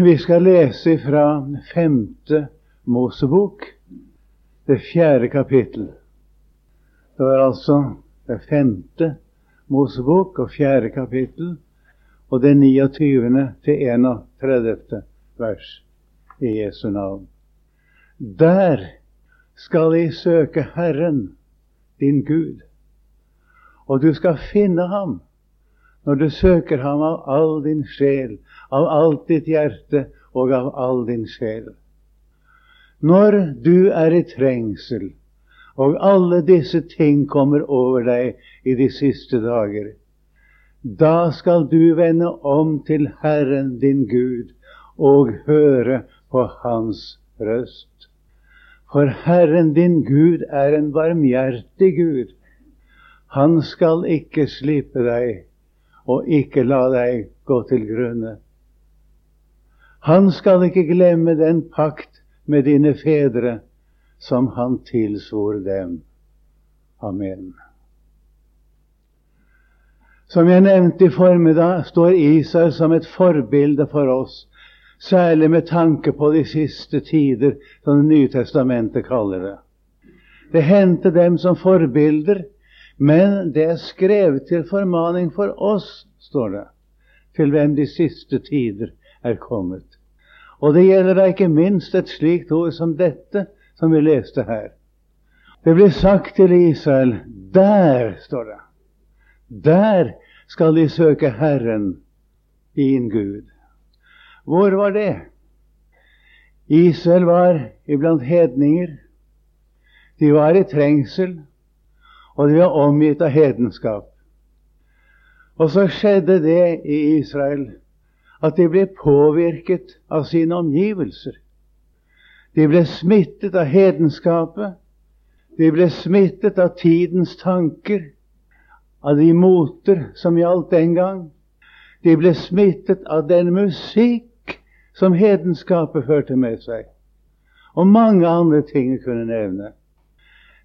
Vi skal lese fra femte Mosebok, det fjerde kapittel. Det var altså det femte Mosebok og fjerde kapittel, og det 29. til 31. vers i Jesu navn. Der skal I søke Herren, din Gud, og du skal finne ham når du søker ham av all din sjel, av alt ditt hjerte og av all din sjel. Når du er i trengsel, og alle disse ting kommer over deg i de siste dager, da skal du vende om til Herren din Gud og høre på Hans røst. For Herren din Gud er en barmhjertig Gud. Han skal ikke slippe deg og ikke la deg gå til grunne. Han skal ikke glemme den pakt med dine fedre som han tilsvor dem. Amen. Som jeg nevnte i formiddag, står Israel som et forbilde for oss, særlig med tanke på de siste tider, som Det nye testamentet kaller det. Det hendte dem som forbilder men det er skrevet til formaning for oss, står det, til hvem de siste tider er kommet. Og det gjelder da ikke minst et slikt ord som dette, som vi leste her. Det blir sagt til Israel der, står det. Der skal de søke Herren, din Gud. Hvor var det? Israel var iblant hedninger. De var i trengsel og de var omgitt av hedenskap. Og så skjedde det i Israel at de ble påvirket av sine omgivelser. De ble smittet av hedenskapet. De ble smittet av tidens tanker, av de moter som gjaldt den gang. De ble smittet av den musikk som hedenskapet førte med seg. Og mange andre ting jeg kunne nevne.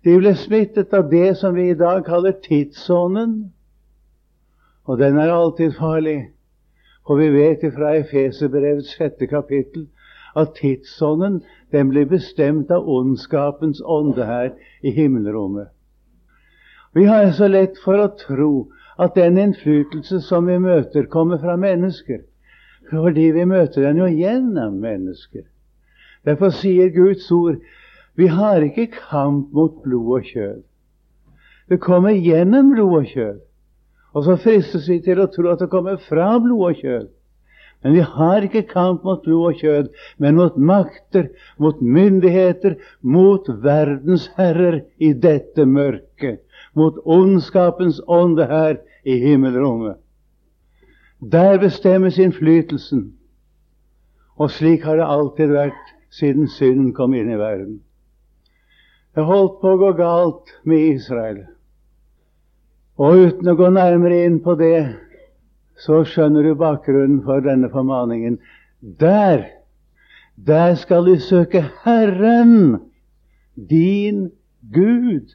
De ble smittet av det som vi i dag kaller tidsånden. Og den er alltid farlig. For vi vet fra Efeserbrevets sjette kapittel at tidsånden den blir bestemt av ondskapens ånde her i himmelrommet. Vi har så lett for å tro at den innflytelse som vi møter, kommer fra mennesker. Fordi vi møter den jo gjennom mennesker. Derfor sier Guds ord vi har ikke kamp mot blod og kjød. Det kommer gjennom blod og kjød. Og så fristes vi til å tro at det kommer fra blod og kjød. Men vi har ikke kamp mot blod og kjød, men mot makter, mot myndigheter, mot verdens herrer i dette mørket, mot ondskapens ånde her i himmelrommet. Der bestemmes innflytelsen. Og slik har det alltid vært siden synden kom inn i verden. Det holdt på å gå galt med Israel. Og uten å gå nærmere inn på det, så skjønner du bakgrunnen for denne formaningen. Der, der skal du søke Herren, din Gud.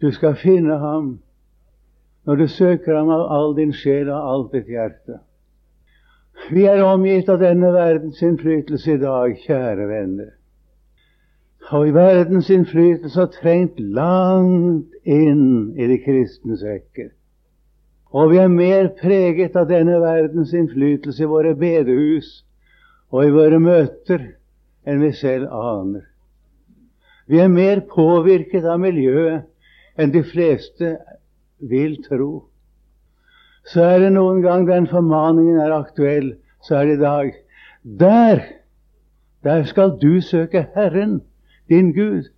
Du skal finne ham når du søker ham av all din sjel og alt ditt hjerte. Vi er omgitt av denne verdens innflytelse i dag, kjære venner og i verdens innflytelse har trengt langt inn i de kristnes rekker. Og vi er mer preget av denne verdens innflytelse i våre bedehus og i våre møter enn vi selv aner. Vi er mer påvirket av miljøet enn de fleste vil tro. Så er det noen gang den formaningen er aktuell, så er det i dag. Der, der skal du søke Herren din Gud.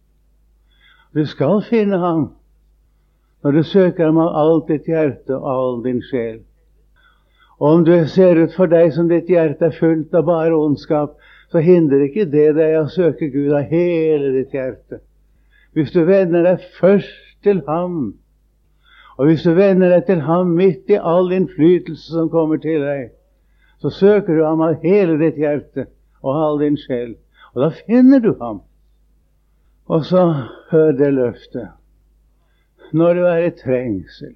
Du skal finne ham når du søker ham av alt ditt hjerte og all din sjel. Og om du ser ut for deg som ditt hjerte er fullt av bare ondskap, så hindrer ikke det deg å søke Gud av hele ditt hjerte. Hvis du vender deg først til ham, og hvis du vender deg til ham midt i all innflytelse som kommer til deg, så søker du ham av hele ditt hjerte og all din sjel. Og da finner du ham. Og så hør det løftet. Når du er i trengsel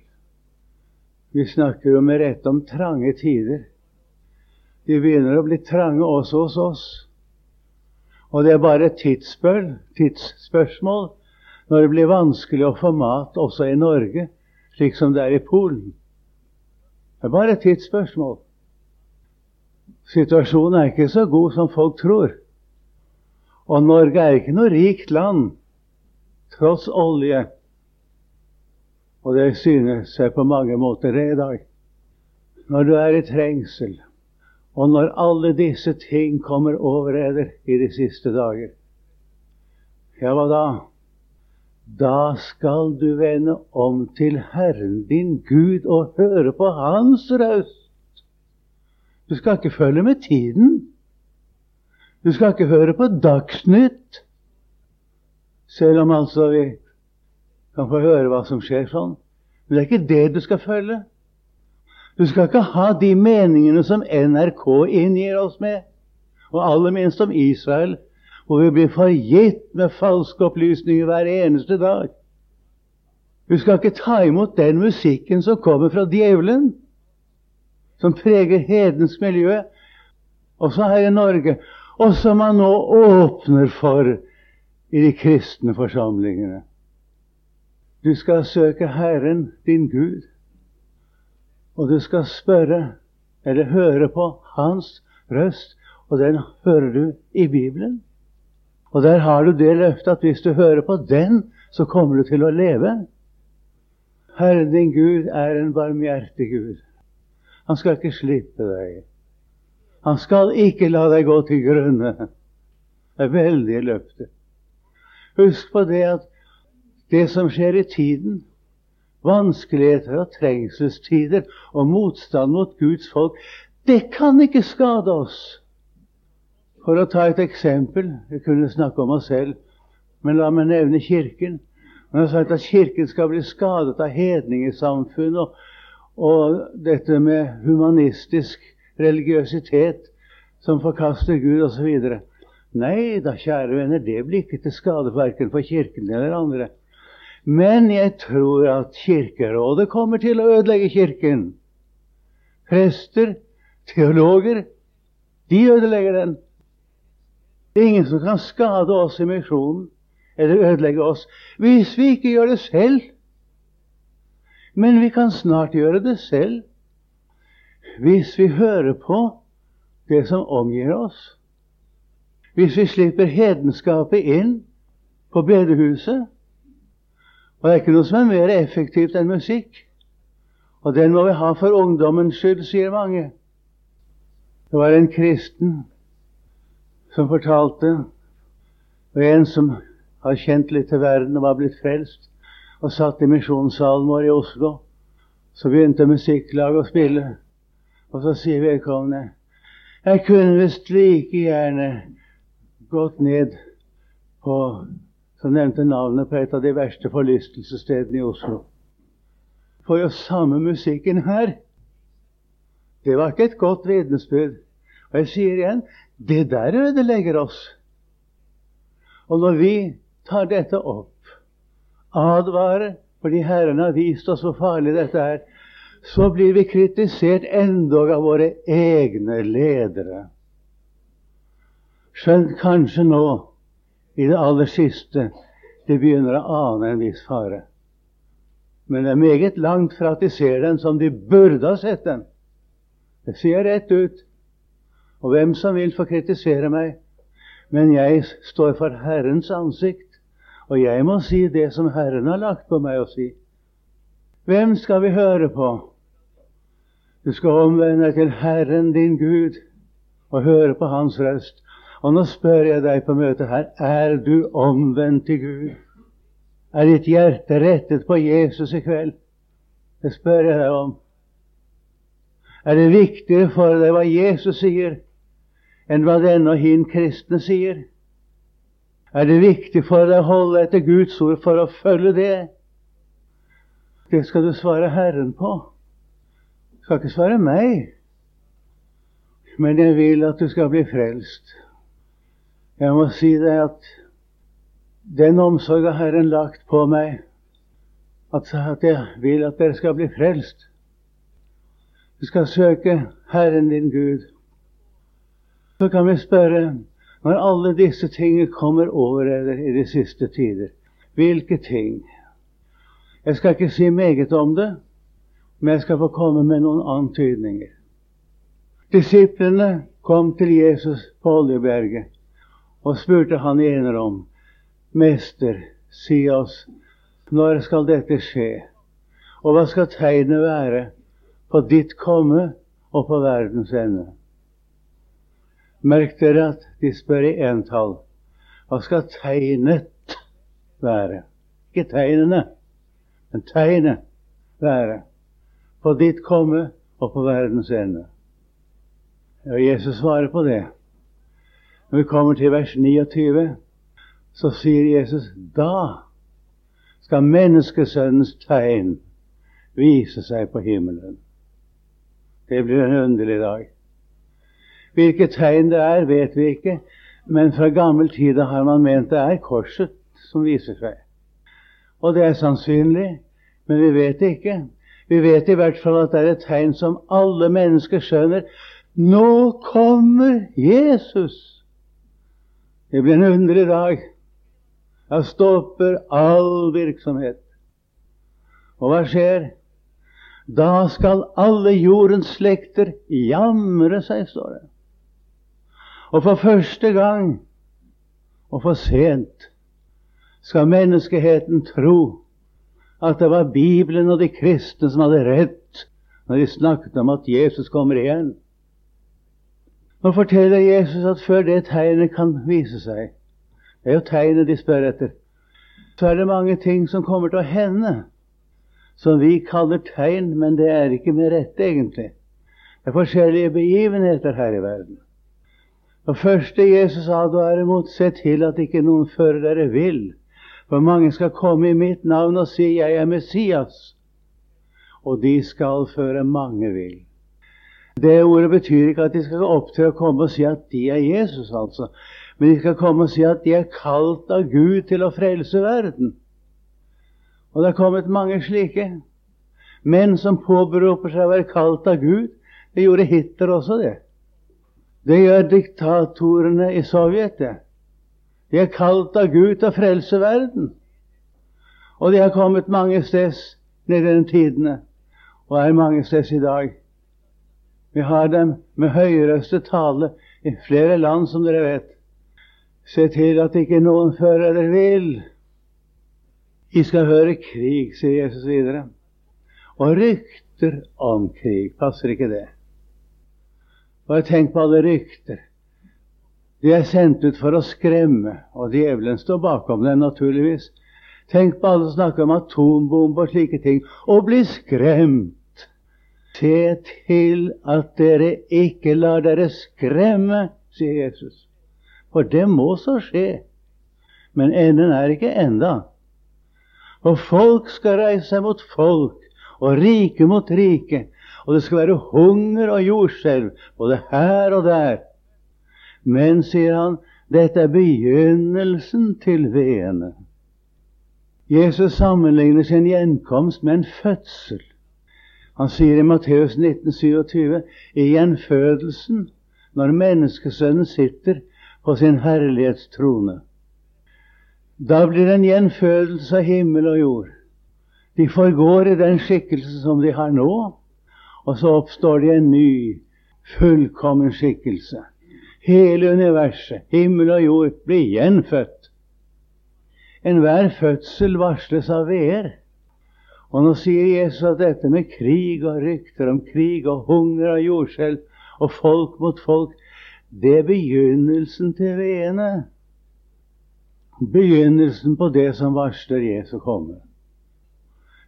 Vi snakker jo med rette om trange tider. De begynner å bli trange også hos oss. Og det er bare et tidsspørsmål når det blir vanskelig å få mat også i Norge, slik som det er i Polen. Det er bare tidsspørsmål. Situasjonen er ikke så god som folk tror. Og Norge er ikke noe rikt land, tross olje. Og det synes seg på mange måter i dag. Når du er i trengsel, og når alle disse ting kommer over eder i de siste dager, ja, hva da? Da skal du vende om til Herren din Gud og høre på Hans røst. Du skal ikke følge med tiden. Du skal ikke høre på Dagsnytt, selv om altså vi kan få høre hva som skjer sånn. Men det er ikke det du skal følge. Du skal ikke ha de meningene som NRK inngir oss med, og aller minst om Israel, hvor vi blir forgitt med falske opplysninger hver eneste dag. Du skal ikke ta imot den musikken som kommer fra djevelen, som preger hedensk miljø, også her i Norge, og som man nå åpner for i de kristne forsamlingene. Du skal søke Herren, din Gud, og du skal spørre eller høre på Hans røst, og den hører du i Bibelen. Og der har du det løftet at hvis du hører på den, så kommer du til å leve. Herren din Gud er en barmhjertig Gud. Han skal ikke slippe deg. Han skal ikke la deg gå til grunne. Det er veldig løfte. Husk på det at det som skjer i tiden, vanskeligheter og trengselstider og motstand mot Guds folk, det kan ikke skade oss. For å ta et eksempel Jeg kunne snakke om oss selv, men la meg nevne Kirken. Man har sagt at Kirken skal bli skadet av hedningesamfunn og, og dette med humanistisk religiøsitet som forkaster Gud osv. Nei da, kjære venner, det blir ikke til skade verken for Kirken eller andre. Men jeg tror at Kirkerådet kommer til å ødelegge Kirken. Prester, teologer, de ødelegger den. Det er ingen som kan skade oss i misjonen eller ødelegge oss hvis vi ikke gjør det selv. Men vi kan snart gjøre det selv hvis vi hører på det som omgir oss. Hvis vi slipper hedenskapet inn på bedehuset. Og det er ikke noe som er mer effektivt enn musikk. Og den må vi ha for ungdommens skyld, sier mange. Det var en kristen som fortalte, og en som har kjent litt til verden og var blitt frelst, og satt i misjonssalen vår i Oslo. Så begynte musikklaget å spille. Og så sier vedkommende Jeg kunne visst like gjerne gått ned på Så nevnte navnet på et av de verste forlystelsesstedene i Oslo. For jo samme musikken her Det var ikke et godt vitnesbyrd. Og jeg sier igjen det der ødelegger oss. Og når vi tar dette opp, advarer fordi Herren har vist oss hvor farlig dette er, så blir vi kritisert endog av våre egne ledere. Skjønt kanskje nå, i det aller siste, de begynner å ane en viss fare. Men det er meget langt fra at de ser den som de burde ha sett den. Det sier jeg rett ut. Og hvem som vil få kritisere meg. Men jeg står for Herrens ansikt, og jeg må si det som Herren har lagt på meg å si. Hvem skal vi høre på? Du skal omvende deg til Herren din Gud og høre på Hans røst. Og nå spør jeg deg på møtet her er du omvendt til Gud? Er ditt hjerte rettet på Jesus i kveld? Det spør jeg deg om. Er det viktigere for deg hva Jesus sier, enn hva denne og hin kristne sier? Er det viktig for deg å holde etter Guds ord for å følge det? Det skal du svare Herren på skal ikke svare meg, men jeg vil at du skal bli frelst. Jeg må si deg at den omsorg Herren lagt på meg, at, jeg vil at dere skal bli frelst. Du skal søke Herren din Gud Så kan vi spørre når alle disse tingene kommer over dere i de siste tider, hvilke ting? Jeg skal ikke si meget om det, men jeg skal få komme med noen antydninger. Disiplene kom til Jesus på Oljeberget og spurte han enerom, Mester, si oss, når skal dette skje? Og hva skal tegnet være på ditt komme og på verdens ende? Merk dere at de spør i entall. Hva skal tegnet være? Ikke tegnene, men tegnet være på ditt komme og på verdens ende. Og Jesus svarer på det. Når vi kommer til vers 29, så sier Jesus da skal menneskesønnens tegn vise seg på himmelen. Det blir en underlig dag. Hvilke tegn det er, vet vi ikke, men fra gammel tid har man ment det er korset som viser seg. Og det er sannsynlig, men vi vet det ikke. Vi vet i hvert fall at det er et tegn som alle mennesker skjønner. Nå kommer Jesus! Det blir en underlig dag. Da stopper all virksomhet. Og hva skjer? Da skal alle jordens slekter jamre seg, står det. Og for første gang, og for sent, skal menneskeheten tro at det var Bibelen og de kristne som hadde rett når de snakket om at Jesus kommer igjen. Nå forteller Jesus at før det tegnet kan vise seg Det er jo tegnet de spør etter. Så er det mange ting som kommer til å hende, som vi kaller tegn, men det er ikke med rette, egentlig. Det er forskjellige begivenheter her i verden. Det første Jesus sa mot, se til at ikke noen fører dere vill. For mange skal komme i mitt navn og si 'Jeg er Messias', og de skal føre mange vill. Det ordet betyr ikke at de skal opptre og komme og si at de er Jesus, altså. Men de skal komme og si at de er kalt av Gud til å frelse verden. Og det er kommet mange slike. Menn som påberoper seg å være kalt av Gud. Det gjorde Hitler også, det. Det gjør diktatorene i Sovjet, det. De er kalt av Gud til å frelse verden. Og de har kommet mange steds ned gjennom tidene, og er mange steds i dag. Vi har dem med høyrøstet tale i flere land, som dere vet. Se til at ikke noen fører dere vil. I skal høre krig, sier Jesus videre. Og rykter om krig. Passer ikke det? Bare tenk på alle rykter. De er sendt ut for å skremme, og djevelen står bakom dem, naturligvis. Tenk på alle som snakker om atombomber og slike ting, og bli skremt. Se til at dere ikke lar dere skremme, sier Jesus. For det må så skje. Men enden er ikke enda. Og folk skal reise seg mot folk, og rike mot rike. Og det skal være hunger og jordskjelv både her og der. Men, sier han, dette er begynnelsen til veene. Jesus sammenligner sin gjenkomst med en fødsel. Han sier i Matteus 1927 i gjenfødelsen, når menneskesønnen sitter på sin herlighetstrone. Da blir det en gjenfødelse av himmel og jord. De forgår i den skikkelse som de har nå, og så oppstår det en ny, fullkommen skikkelse. Hele universet, himmel og jord, blir gjenfødt. Enhver fødsel varsles av veer. Og nå sier Jesus at dette med krig og rykter om krig og hunger og jordskjelv og folk mot folk, det er begynnelsen til veene. Begynnelsen på det som varsler Jesus komme.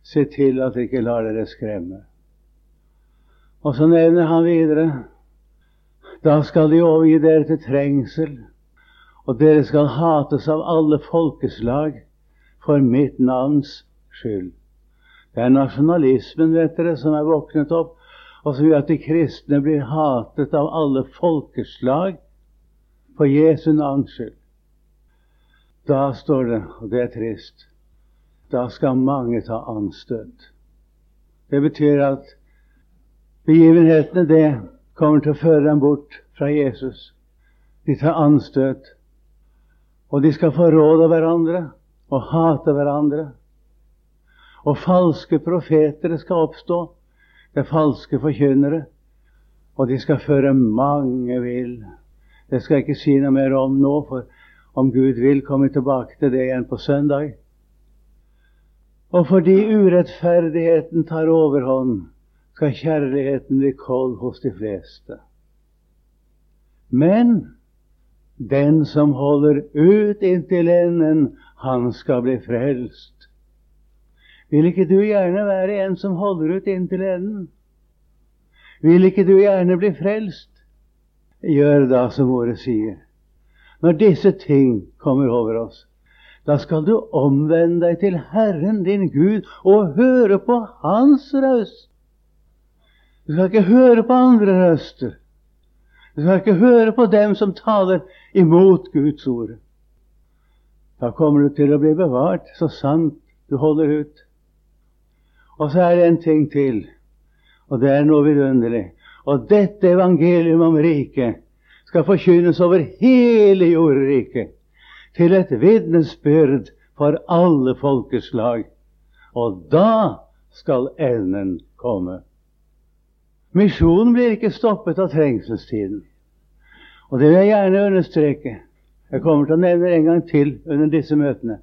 Se til at dere ikke lar dere skremme. Og så nevner han videre da skal de overgi dere til trengsel, og dere skal hates av alle folkeslag for mitt navns skyld. Det er nasjonalismen vet dere, som er våknet opp, og som gjør at de kristne blir hatet av alle folkeslag for Jesu navns skyld. Da står det, og det er trist, da skal mange ta anstøt. Det betyr at begivenhetene, det kommer til å føre dem bort fra Jesus. De tar anstøt. Og de skal forråde hverandre og hate hverandre. Og falske profeter skal oppstå. Det er falske forkynnere. Og de skal føre mange vill. Det skal jeg ikke si noe mer om nå, for om Gud vil, komme tilbake til det igjen på søndag. Og fordi urettferdigheten tar overhånd, skal kjærligheten bli kold hos de fleste. Men den som holder ut inntil enden, han skal bli frelst. Vil ikke du gjerne være en som holder ut inntil enden? Vil ikke du gjerne bli frelst? Gjør da som ordet sier. Når disse ting kommer over oss, da skal du omvende deg til Herren din Gud og høre på Hans røst. Du skal ikke høre på andre røster. Du skal ikke høre på dem som taler imot Guds ord. Da kommer du til å bli bevart, så sant du holder ut. Og så er det en ting til, og det er noe vidunderlig. Og dette evangelium om riket skal forkynnes over hele jordriket, til et vitnesbyrd for alle folkeslag. Og da skal enden komme. Misjonen blir ikke stoppet av trengselstiden. Og det vil jeg gjerne understreke. Jeg kommer til å nevne det en gang til under disse møtene.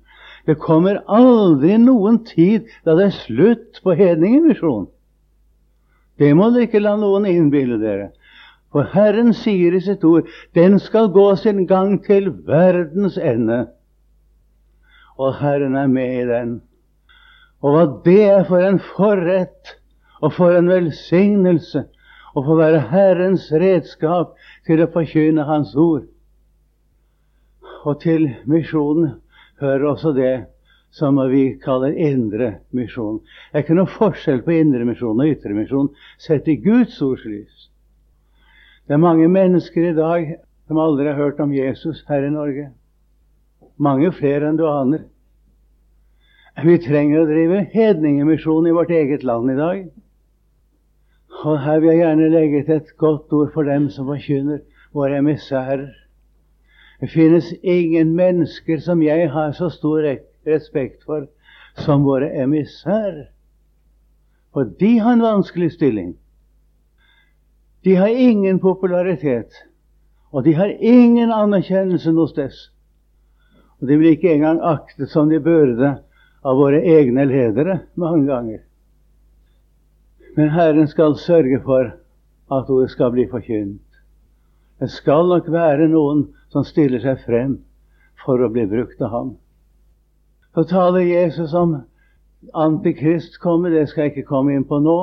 Det kommer aldri noen tid da det er slutt på hedningemisjonen. Det må dere ikke la noen innbille dere. For Herren sier i sitt ord den skal gå sin gang til verdens ende. Og Herren er med i den. Og hva det er for en forrett og for en velsignelse å få være Herrens redskap til å forkynne Hans ord. Og til misjonen hører også det som vi kaller indre misjon. Det er ikke noe forskjell på indre misjon og ytremisjon sett i Guds ords lys. Det er mange mennesker i dag som aldri har hørt om Jesus her i Norge. Mange flere enn du aner. Vi trenger å drive hedningemisjon i vårt eget land i dag. Og her vil jeg gjerne legge til et godt ord for dem som forkynner våre emissærer. Det finnes ingen mennesker som jeg har så stor respekt for som våre emissærer. For de har en vanskelig stilling. De har ingen popularitet, og de har ingen anerkjennelse noe sted. Og de blir ikke engang aktet som de burde av våre egne ledere mange ganger. Men Herren skal sørge for at ordet skal bli forkynt. Det skal nok være noen som stiller seg frem for å bli brukt av ham. Så taler Jesus om Antikrist kommer, det skal jeg ikke komme inn på nå.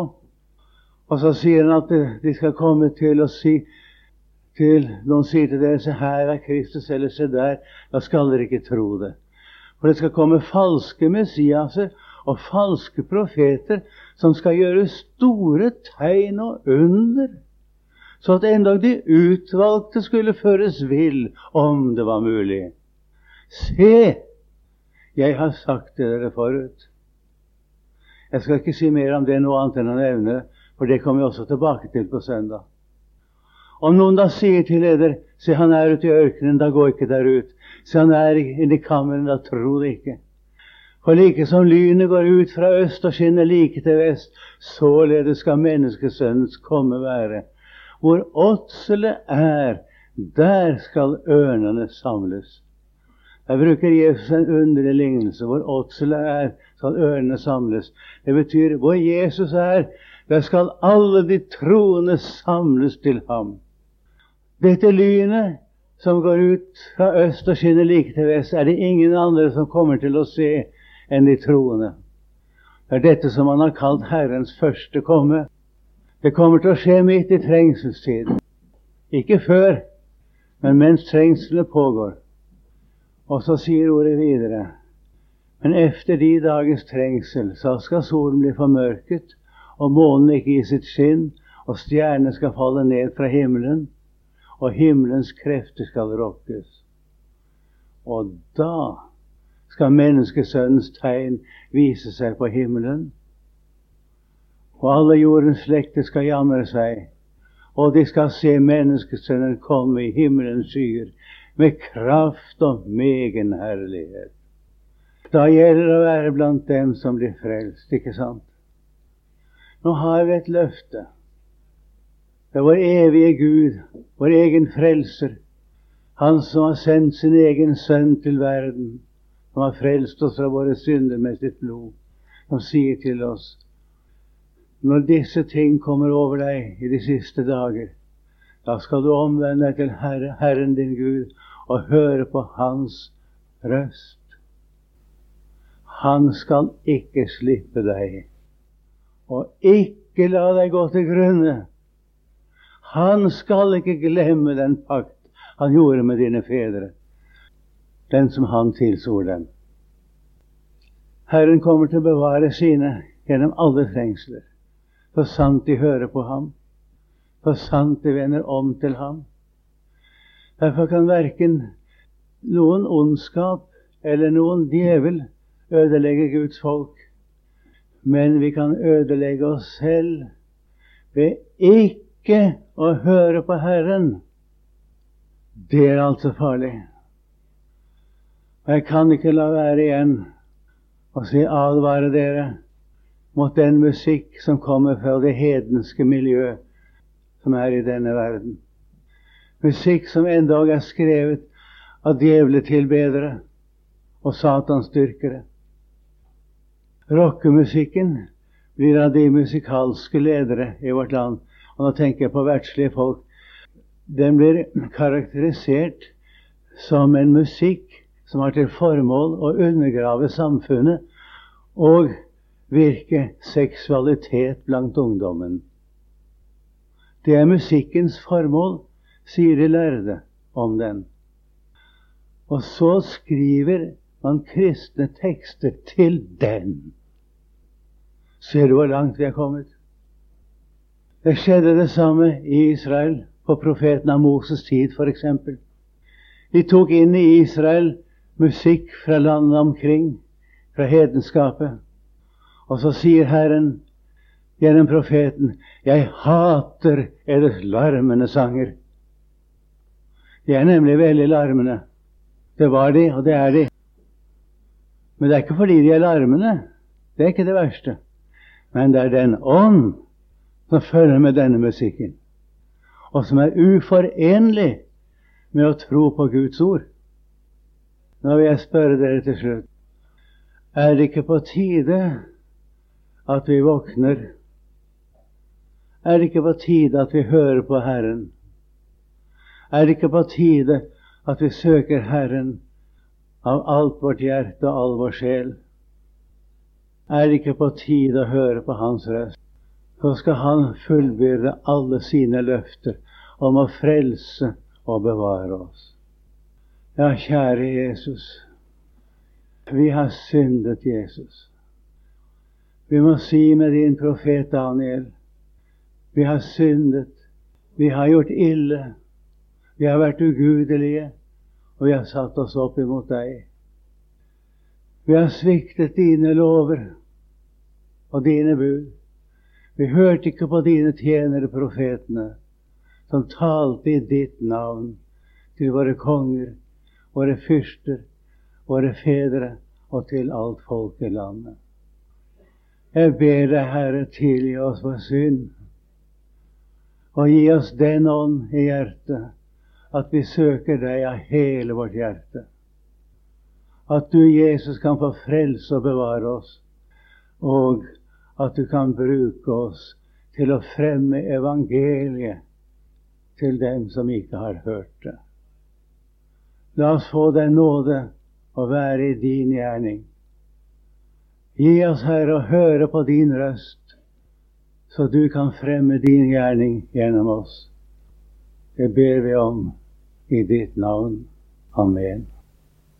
Og så sier han at de skal komme til å si til Noen sier til dere se her er Kristus, eller se der. Da skal dere ikke tro det. For det skal komme falske Messiaser og falske profeter som skal gjøre store tegn og under, så at endog de utvalgte skulle føres vill, om det var mulig. Se, jeg har sagt det dere forut. Jeg skal ikke si mer om det noe annet enn å nevne for det kommer vi også tilbake til på søndag. Om noen da sier til leder, Se, han er ute i ørkenen, da gå ikke der ut. Se, han er inne i kammeren, da tro det ikke. For like som lynet går ut fra øst og skinner like til vest, således skal menneskesønnens komme være. Hvor åtselet er, der skal ørnene samles. Der bruker Jesus en underlig lignelse. Hvor åtselet er, skal ørnene samles. Det betyr hvor Jesus er, der skal alle de troende samles til ham. Dette lynet som går ut fra øst og skinner like til vest, er det ingen andre som kommer til å se enn de troende. Det er dette som han har kalt Herrens første komme. Det kommer til å skje midt i trengselstiden. Ikke før, men mens trengselet pågår. Og så sier ordet videre Men efter de dagers trengsel så skal solen bli formørket, og månen ikke gi sitt skinn, og stjernene skal falle ned fra himmelen, og himmelens krefter skal rokkes. Og da skal menneskesønnens tegn vise seg på himmelen. Og alle jordens slekter skal jamre seg, og de skal se menneskesønnen komme i himmelens skyer med kraft og megen herlighet. Da gjelder det å være blant dem som blir frelst, ikke sant? Nå har vi et løfte. Det er vår evige Gud, vår egen frelser, Han som har sendt sin egen sønn til verden, som har frelst oss fra våre synder med sitt blod, som sier til oss når disse ting kommer over deg i de siste dager, da skal du omvende deg til Herre, Herren din Gud og høre på Hans røst. Han skal ikke slippe deg, og ikke la deg gå til grunne. Han skal ikke glemme den pakt han gjorde med dine fedre, den som han tilsor dem. Herren kommer til å bevare sine gjennom alle trengsler så sant de hører på ham, så sant de vender om til ham. Derfor kan verken noen ondskap eller noen djevel ødelegge Guds folk. Men vi kan ødelegge oss selv ved ikke å høre på Herren. Det er altså farlig. Og jeg kan ikke la være igjen å si advare dere mot den musikk som kommer fra det hedenske miljø som er i denne verden. Musikk som endog er skrevet av djevletilbedere og satansdyrkere. Rockemusikken blir av de musikalske ledere i vårt land, og nå tenker jeg på verdslige folk, den blir karakterisert som en musikk som har til formål å undergrave samfunnet og virke seksualitet blant ungdommen. Det er musikkens formål, sier de lærde om den. Og så skriver man kristne tekster til den. Ser du hvor langt vi er kommet? Det skjedde det samme i Israel på profeten av Moses' tid, f.eks. De tok inn i Israel musikk fra landet omkring, fra hedenskapet. Og så sier Herren gjennom profeten Jeg hater eders larmende sanger. De er nemlig veldig larmende. Det var de, og det er de. Men det er ikke fordi de er larmende. Det er ikke det verste. Men det er den ånd som følger med denne musikken, og som er uforenlig med å tro på Guds ord. Nå vil jeg spørre dere til slutt Er det ikke på tide at vi våkner? Er det ikke på tide at vi hører på Herren? Er det ikke på tide at vi søker Herren av alt vårt hjerte og all vår sjel? Er det ikke på tide å høre på Hans røst? Så skal Han fullbyrde alle sine løfter om å frelse og bevare oss. Ja, kjære Jesus, vi har syndet, Jesus. Vi må si med din profet Daniel vi har syndet, vi har gjort ille, vi har vært ugudelige, og vi har satt oss opp imot deg. Vi har sviktet dine lover og dine bud. Vi hørte ikke på dine tjenere, profetene, som talte i ditt navn til våre konger, våre fyrster, våre fedre og til alt folk i landet. Jeg ber deg, Herre, tilgi oss vår synd. Og gi oss den ånd i hjertet at vi søker deg av hele vårt hjerte. At du, Jesus, kan få frelse og bevare oss, og at du kan bruke oss til å fremme evangeliet til dem som ikke har hørt det. La oss få den nåde å være i din gjerning. Gi oss, Herre, å høre på din røst, så du kan fremme din gjerning gjennom oss. Det ber vi om i ditt navn. Amen.